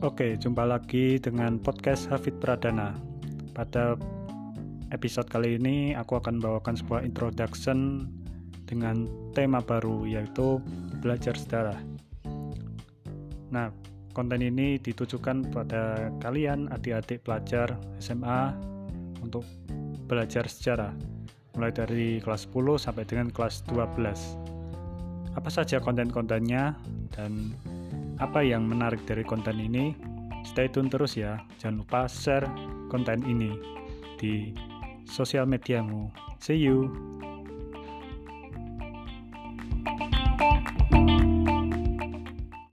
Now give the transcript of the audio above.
Oke, jumpa lagi dengan podcast Hafid Pradana. Pada episode kali ini aku akan bawakan sebuah introduction dengan tema baru yaitu belajar sejarah. Nah, konten ini ditujukan pada kalian adik-adik pelajar SMA untuk belajar sejarah mulai dari kelas 10 sampai dengan kelas 12. Apa saja konten-kontennya dan apa yang menarik dari konten ini? Stay tune terus ya. Jangan lupa share konten ini di sosial mediamu. See you.